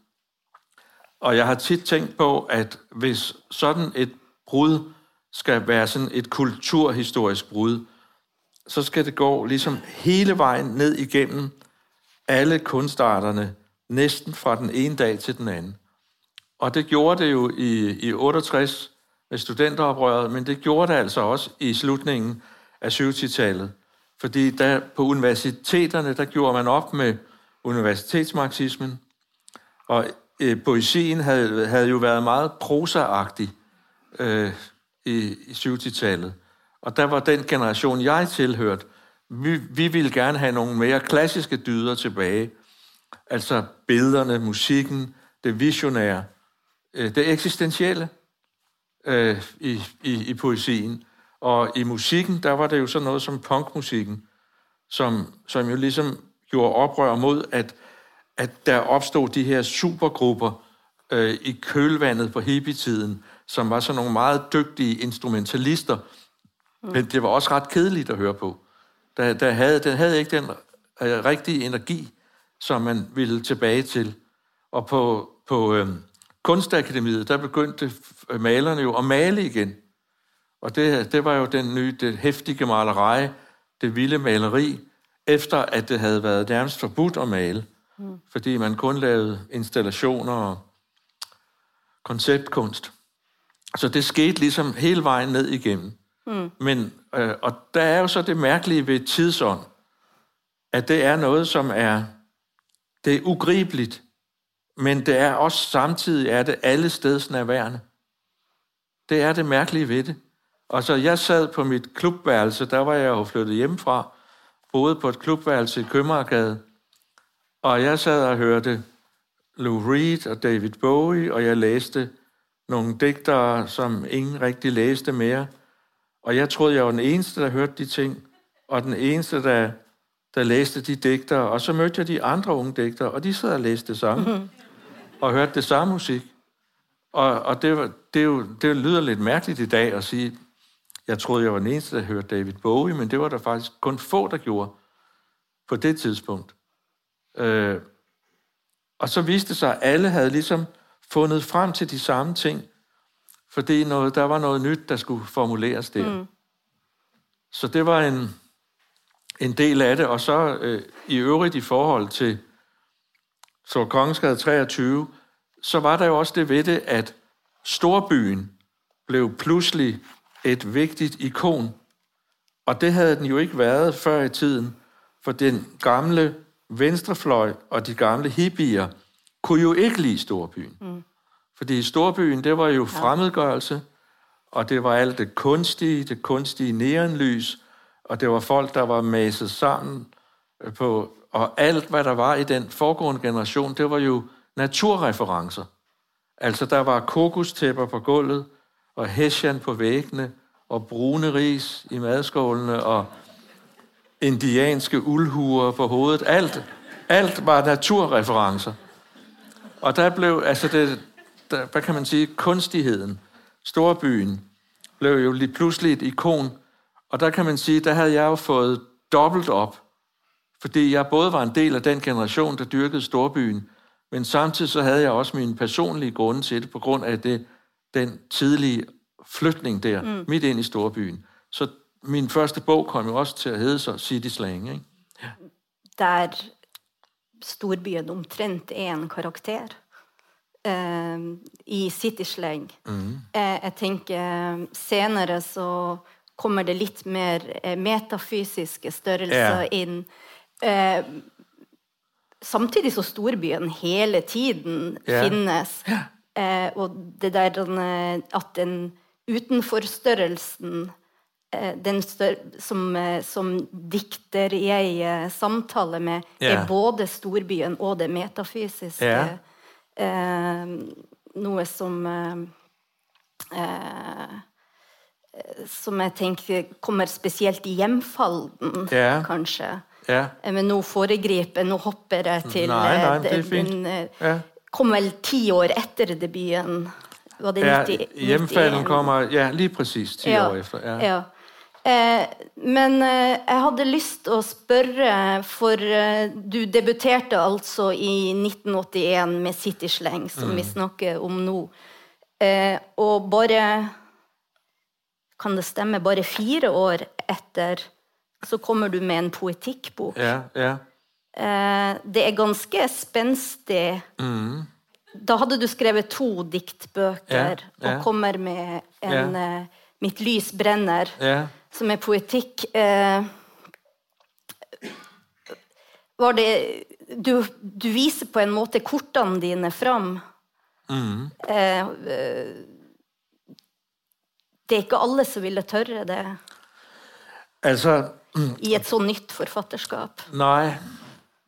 Og jeg har tit tænkt på, at hvis sådan et brud skal være sådan et kulturhistorisk brud, så skal det gå ligesom hele vejen ned igennem alle kunstarterne, næsten fra den ene dag til den anden. Og det gjorde det jo i, i 68 med studenteroprøret, men det gjorde det altså også i slutningen af 70-tallet. Fordi der på universiteterne, der gjorde man op med universitetsmarxismen, og øh, poesien havde, havde jo været meget prosaagtig øh, i, i 70-tallet. Og der var den generation, jeg tilhørte, vi, vi ville gerne have nogle mere klassiske dyder tilbage. Altså billederne, musikken, det visionære, øh, det eksistentielle øh, i, i, i poesien. Og i musikken, der var det jo sådan noget som punkmusikken, som, som jo ligesom gjorde oprør mod, at, at der opstod de her supergrupper øh, i kølvandet på hippietiden, som var sådan nogle meget dygtige instrumentalister. Mm. Men det var også ret kedeligt at høre på. Der, der havde, den havde ikke den øh, rigtige energi, som man ville tilbage til. Og på, på øh, Kunstakademiet, der begyndte malerne jo at male igen. Og det, det var jo den nye, det hæftige maleri, det vilde maleri, efter at det havde været nærmest forbudt at male. Mm. Fordi man kun lavede installationer og konceptkunst. Så det skete ligesom hele vejen ned igennem. Mm. Men, øh, og der er jo så det mærkelige ved tidsånd, at det er noget, som er, det er ugribeligt, men det er også samtidig er det alle steds nærværende. Det er det mærkelige ved det. Og så jeg sad på mit klubværelse, der var jeg jo flyttet hjemmefra, boede på et klubværelse i Købmagergade, og jeg sad og hørte Lou Reed og David Bowie, og jeg læste nogle digtere, som ingen rigtig læste mere. Og jeg troede, jeg var den eneste, der hørte de ting, og den eneste, der, der læste de digtere. Og så mødte jeg de andre unge digtere, og de sad og læste det samme, mm-hmm. og hørte det samme musik. Og, og det, det, jo, det lyder lidt mærkeligt i dag at sige, jeg troede, jeg var den eneste, der hørte David Bowie, men det var der faktisk kun få, der gjorde på det tidspunkt. Øh, og så viste det sig, at alle havde ligesom fundet frem til de samme ting, fordi noget, der var noget nyt, der skulle formuleres der. Mm. Så det var en, en del af det. Og så øh, i øvrigt i forhold til så Kongensgade 23, så var der jo også det ved det, at storbyen blev pludselig et vigtigt ikon. Og det havde den jo ikke været før i tiden, for den gamle venstrefløj og de gamle hippier kunne jo ikke lide storbyen. Mm. Fordi storbyen, det var jo fremmedgørelse, og det var alt det kunstige, det kunstige neonlys, og det var folk, der var maset sammen på, og alt, hvad der var i den foregående generation, det var jo naturreferencer. Altså, der var kokostæpper på gulvet, og hessian på væggene, og brune ris i madskålene, og indianske uldhuer på hovedet. Alt, alt var naturreferencer. Og der blev, altså det, der, hvad kan man sige, kunstigheden, storbyen, blev jo lige pludselig et ikon. Og der kan man sige, der havde jeg jo fået dobbelt op, fordi jeg både var en del af den generation, der dyrkede storbyen, men samtidig så havde jeg også mine personlige grunde til det, på grund af det, den tidlige flytning der, mm. midt ind i storbyen. Så min første bog kom jo også til at hedde så City Slang. Ikke? Ja. Der storbyen omtrent er en karakter uh, i City Slang. Mm. Uh, jeg tænker senere så kommer det litt mer eh, metafysiske størrelser Ja. inn. Eh, samtidig som storbyen hele tiden Ja. finnes. Eh, og det der eh, at den utenforstørrelsen eh, den stør som, eh, som dikter jeg eh, samtaler med, Ja. er både storbyen og det metafysiske. Eh, noe som eh, eh, Som jeg tenker kommer spesielt i hjemfalden, kanskje. Ja. Eh, Men nå foregriper Nå hopper jeg til Nei, nei, eh, det er fint. den, eh, Ja. Kom vel ti år etter debuten. Var det Ja, 90, hjemfalden 91? kommer ja, lige præcis 10 år efter. Ja. ja. Eh, men eh, jeg hadde lyst å spørre, for eh, du debuterte altså i 1981 med City Slang, som Mm. vi snakker om nå. Eh, og bare Kan det stemme? Bare fire år etter så kommer du med en poetikkbok. ja, ja. Eh, det er ganske spenstig. Da hadde du skrevet to diktbøker Mm. Ja, og kommer med en eh, 'Mitt lys brenner', Ja. som er poetikk. Eh, var det du, du viser på en måte kortene dine fram. Mm. Eh, eh, det er ikke alle som ville tørre det Altså, i et så nytt forfatterskap. nej,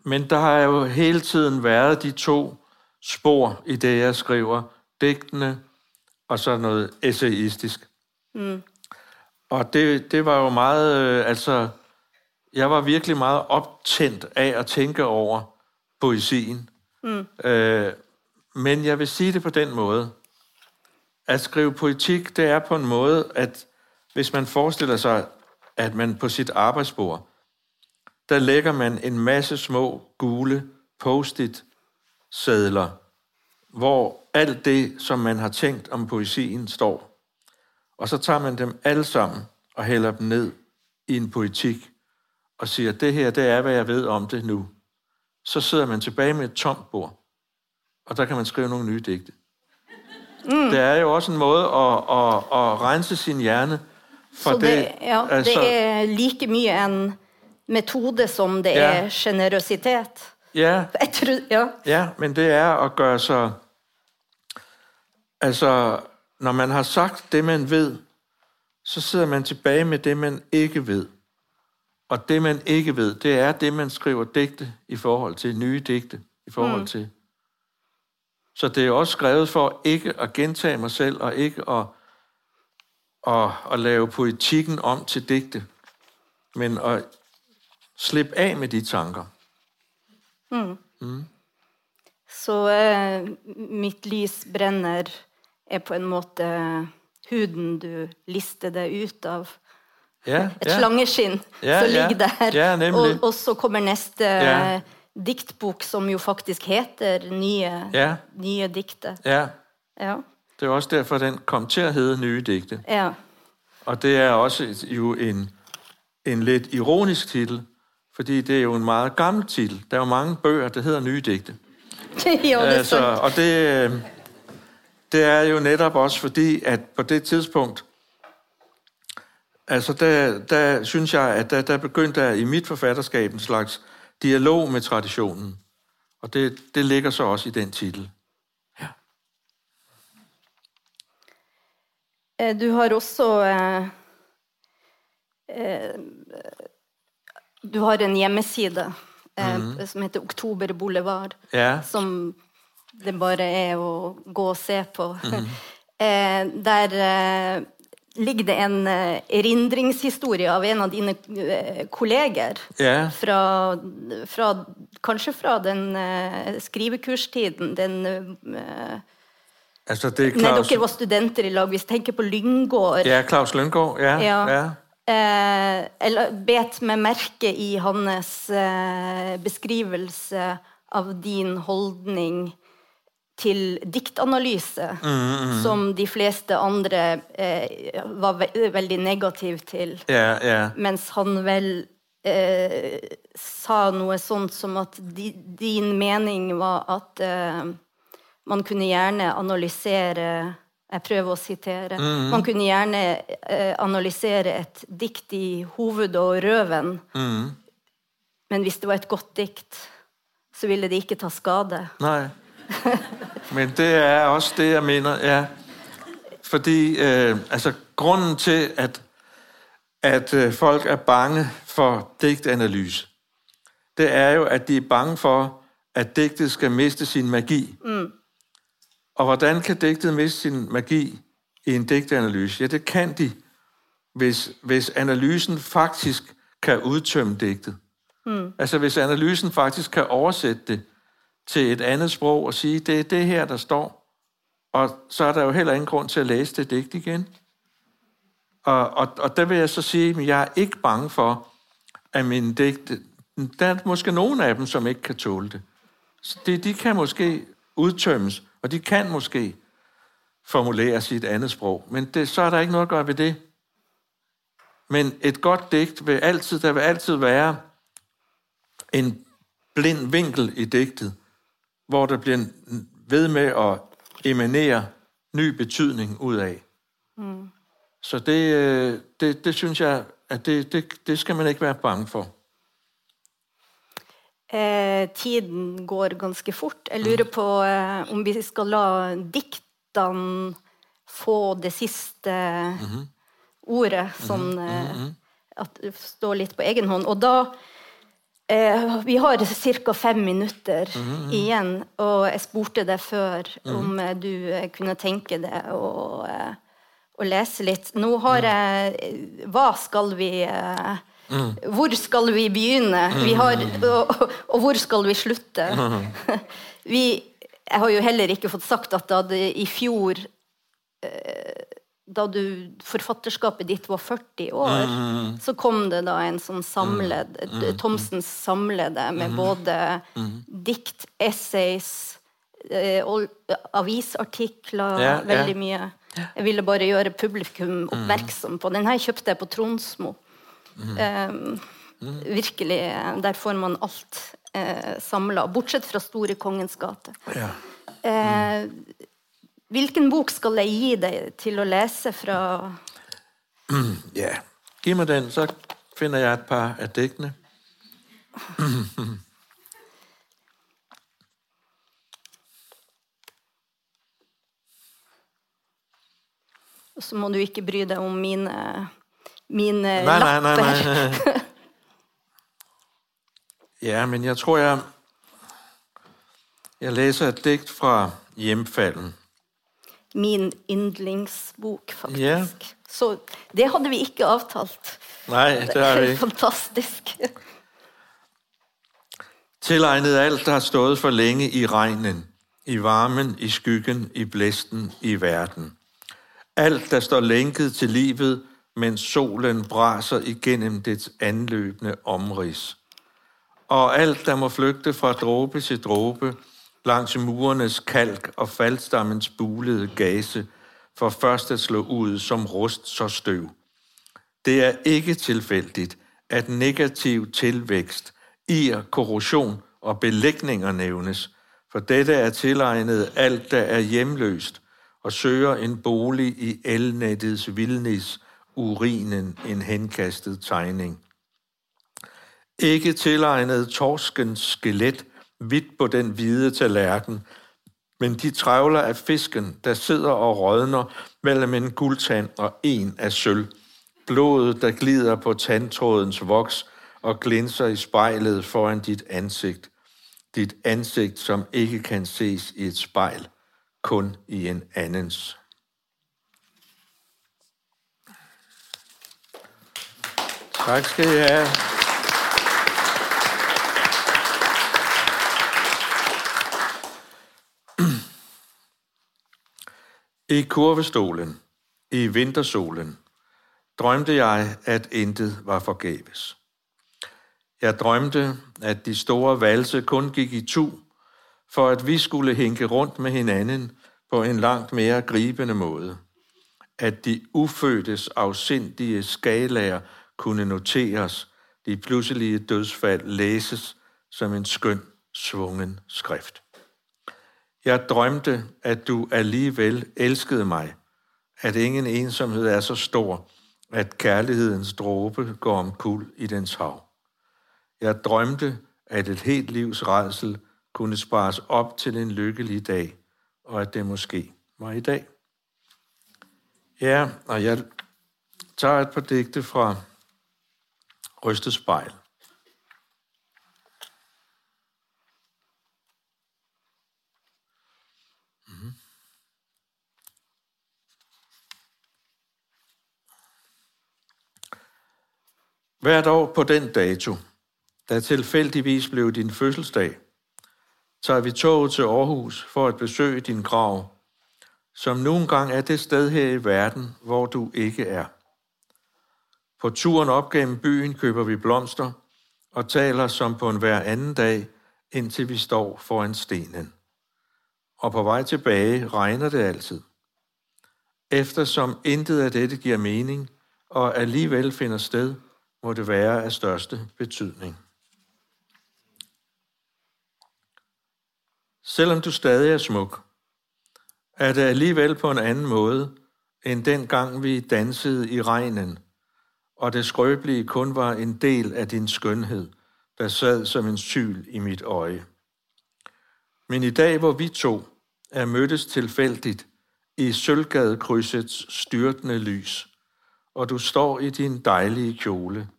men der har jo hele tiden været de to spor i det, jeg skriver. Digtene og så noget essayistisk. Mm. Og det, det var jo meget, øh, altså, jeg var virkelig meget optændt af at tænke over poesien. Mm. Øh, men jeg vil sige det på den måde. At skrive poetik, det er på en måde, at hvis man forestiller sig, at man på sit arbejdsbord, der lægger man en masse små gule post-it sædler, hvor alt det, som man har tænkt om poesien, står. Og så tager man dem alle sammen og hælder dem ned i en poetik og siger, det her, det er, hvad jeg ved om det nu. Så sidder man tilbage med et tomt bord, og der kan man skrive nogle nye digte. Mm. Det er jo også en måde at, at, at rense sin hjerne for Så det, ja, altså, det er like mye en metode som det Ja. er generøsitet. Ja, Jeg tror, ja. Ja, men det er at gøre sig... Altså, når man har sagt det, man ved, så sidder man tilbage med det, man ikke ved. Og det, man ikke ved, det er det, man skriver digte i forhold til, nye digte i forhold mm. til. Så det er også skrevet for ikke at gentage mig selv, og ikke at, at, at lave poetikken om til digte, men at slippe af med de tanker. Så eh, mitt lys brenner er på en måte huden du lister det ut av. Ja, Et Ja, som ja. ligger der. Ja, nemlig. og, og så kommer neste Ja. diktbok, som jo faktisk heter Nye, Ja. nye dikter. Ja, Ja. Det er også derfor, den kom til at hedde Nye Digte. ja. Og det er også et- jo en, en lidt ironisk titel, fordi det er jo en meget gammel titel. Der er jo mange bøger, der hedder Nye Digte. [laughs] ja, det er Altså, og det, øh, det er jo netop også fordi, at på det tidspunkt, altså der, der synes jeg, at der, der begyndte der i mit forfatterskab en slags dialog med traditionen. Og det, det ligger så også i den titel. Du har også eh, eh, Du har en hjemmeside eh, som heter Oktober Boulevard. Ja, Som det bare er å gå og se på. [laughs] eh, der eh, ligger det en eh, erindringshistorie av en av dine eh, kolleger. ja, Fra, fra, kanskje fra den eh, skrivekurstiden. Den, eh, altså det er Claus, dere var studenter i lag. Hvis jeg tenker på Lyngård ja, Claus Løngaard, ja, Ja. ja. Eh, eller bet meg merke i hans eh, beskrivelse av din holdning til diktanalyse, Mm, som de fleste andre eh, var ve veldig negativ til. Ja, ja. Mens han vel eh, sa noe sånt som at di, din mening var at eh, man kunne gjerne analysere Jeg prøver å sitere. Man kunne gjerne eh, analysere et dikt i hoved og røven. Men hvis det var et godt dikt, så ville det ikke ta skade. Nej. Men det er også det, jeg mener, ja. Fordi øh, altså, grunden til, at, at øh, folk er bange for digtanalyse, det er jo, at de er bange for, at digtet skal miste sin magi. Mm. Og hvordan kan digtet miste sin magi i en digtanalyse? Ja, det kan de, hvis, hvis analysen faktisk kan udtømme digtet. Mm. Altså hvis analysen faktisk kan oversætte det til et andet sprog og sige, det er det her, der står, og så er der jo heller ingen grund til at læse det digt igen. Og, og, og der vil jeg så sige, at jeg er ikke bange for, at mine digte, der er måske nogle af dem, som ikke kan tåle det. Så de, de kan måske udtømmes, og de kan måske formuleres i et andet sprog. Men det, så er der ikke noget at gøre ved det. Men et godt digt vil altid, der vil altid være en blind vinkel i digtet, hvor der bliver ved med at emanere ny betydning ud af. Mm. Så det, øh, det, det synes jeg, at det, det, det skal man ikke være bange for. Eh, tiden går ganske fort. Jeg lurer på eh, om vi skal la diktene få det siste ordet, sånn eh, at det står litt på egen hånd. Og da eh, Vi har ca. fem minutter igjen, og jeg spurte deg før om eh, du eh, kunne tenke deg å, eh, å lese litt. Nå har jeg Hva skal vi eh, Hvor skal vi begynne? Vi har, og, og hvor skal vi slutte? [laughs] Vi, jeg har jo heller ikke fått sagt at da det i fjor eh, da du, forfatterskapet ditt var 40 år, så kom det da en sånn samled, Thomsens samlede med både dikt, essays, eh, og avisartikler, ja. veldig mye. Jeg ville bare gjøre publikum oppmerksom på den. her kjøpte jeg på Tronsmo. Eh, virkelig, der får man alt eh, samla, bortsett fra Store Kongens gate. Ja. Eh, hvilken bok skal jeg gi deg til å lese fra [clears throat] ja. Giv mig den, så finder jeg et par af digtene. [clears throat] Og så må du ikke bry deg om mine, mine Nej, nej, nej, lapper. nej. [laughs] Ja, men jeg tror, jeg, jeg læser et digt fra Hjemfalden. Min yndlingsbok, faktisk. Ja. Så det hadde vi ikke avtalt. Nej, det har vi [laughs] ikke. Fantastisk. Tilegnet alt, der har stået for længe i regnen, i varmen, i skyggen, i blæsten, i verden. Alt, der står lænket til livet, mens solen braser igennem dets anløbende omrids. Og alt, der må flygte fra dråbe til dråbe, langs murenes kalk og faldstammens bulede gase, for først at slå ud som rust så støv. Det er ikke tilfældigt, at negativ tilvækst, ir, korrosion og belægninger nævnes, for dette er tilegnet alt, der er hjemløst og søger en bolig i elnettets vildnis, urinen en henkastet tegning. Ikke tilegnet torskens skelet hvidt på den hvide tallerken, men de trævler af fisken, der sidder og rådner mellem en guldtand og en af sølv. Blodet, der glider på tandtrådens voks og glinser i spejlet foran dit ansigt. Dit ansigt, som ikke kan ses i et spejl, kun i en andens. Tak skal I have. I kurvestolen, i vintersolen, drømte jeg, at intet var forgæves. Jeg drømte, at de store valse kun gik i tu, for at vi skulle hænke rundt med hinanden på en langt mere gribende måde. At de ufødtes afsindige skalager kunne noteres, de pludselige dødsfald læses som en skøn, svungen skrift. Jeg drømte, at du alligevel elskede mig, at ingen ensomhed er så stor, at kærlighedens dråbe går om kul i dens hav. Jeg drømte, at et helt livs redsel kunne spares op til en lykkelig dag, og at det måske var i dag. Ja, og jeg tager et par digte fra Rystet Spejl. Mhm. Hvert år på den dato, der tilfældigvis blev din fødselsdag, tager vi toget til Aarhus for at besøge din grav, som nogle gange er det sted her i verden, hvor du ikke er. På turen op gennem byen køber vi blomster og taler som på en hver anden dag, indtil vi står foran stenen. Og på vej tilbage regner det altid. Eftersom intet af dette giver mening, og alligevel finder sted, må det være af største betydning. Selvom du stadig er smuk, er det alligevel på en anden måde, end den gang vi dansede i regnen, og det skrøbelige kun var en del af din skønhed, der sad som en syl i mit øje. Men i dag, hvor vi to er mødtes tilfældigt i Sølvgadekrydsets styrtende lys, og du står i din dejlige kjole,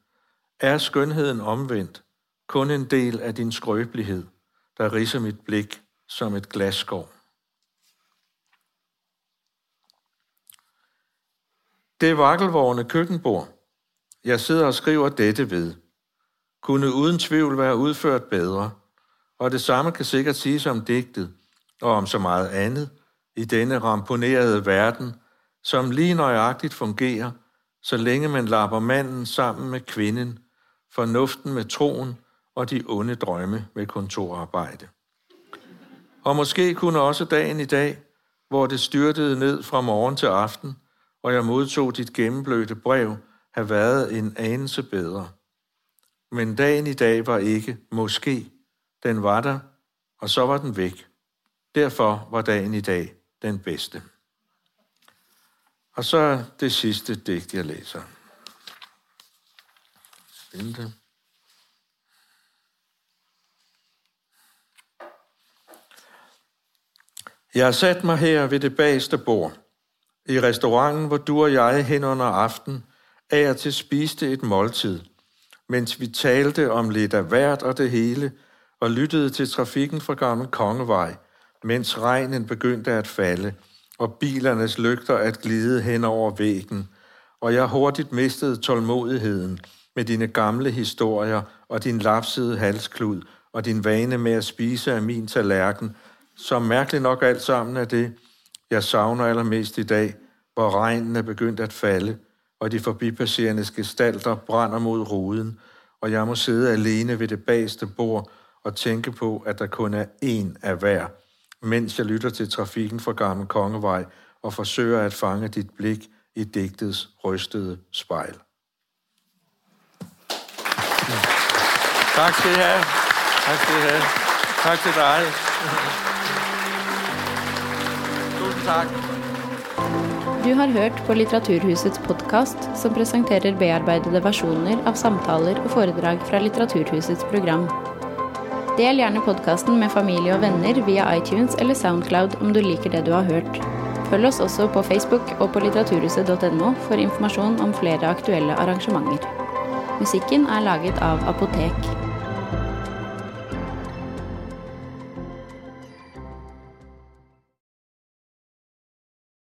er skønheden omvendt kun en del af din skrøbelighed, der riser mit blik som et glasskår. Det vakkelvårende køkkenbord, jeg sidder og skriver dette ved, kunne uden tvivl være udført bedre, og det samme kan sikkert siges om digtet og om så meget andet i denne ramponerede verden, som lige nøjagtigt fungerer, så længe man lapper manden sammen med kvinden, fornuften med troen og de onde drømme med kontorarbejde. Og måske kunne også dagen i dag, hvor det styrtede ned fra morgen til aften, og jeg modtog dit gennemblødte brev, have været en anelse bedre. Men dagen i dag var ikke måske. Den var der, og så var den væk. Derfor var dagen i dag den bedste. Og så det sidste digt, jeg læser. Spændende. Jeg har sat mig her ved det bageste bord, i restauranten, hvor du og jeg hen under aften af og til spiste et måltid, mens vi talte om lidt af hvert og det hele, og lyttede til trafikken fra Gamle Kongevej, mens regnen begyndte at falde, og bilernes lygter at glide hen over væggen, og jeg hurtigt mistede tålmodigheden med dine gamle historier og din lapsede halsklud og din vane med at spise af min tallerken, som mærkeligt nok alt sammen er det, jeg savner allermest i dag, hvor regnen er begyndt at falde, og de forbipasserende gestalter brænder mod ruden, og jeg må sidde alene ved det bagste bord og tænke på, at der kun er én af hver, mens jeg lytter til trafikken fra Gamle Kongevej og forsøger at fange dit blik i digtets rystede spejl. Tak skal I have. Tak skal I have. Tak til dig. Tusind tak. Du har hørt på Litteraturhusets podkast, som presenterer bearbeidede versjoner av samtaler og foredrag fra Litteraturhusets program. Del gjerne podkasten med familie og venner via iTunes eller Soundcloud om du liker det du har hørt. Følg oss også på Facebook og på litteraturhuset.no for informasjon om flere aktuelle arrangementer. Musikken er laget av Apotek.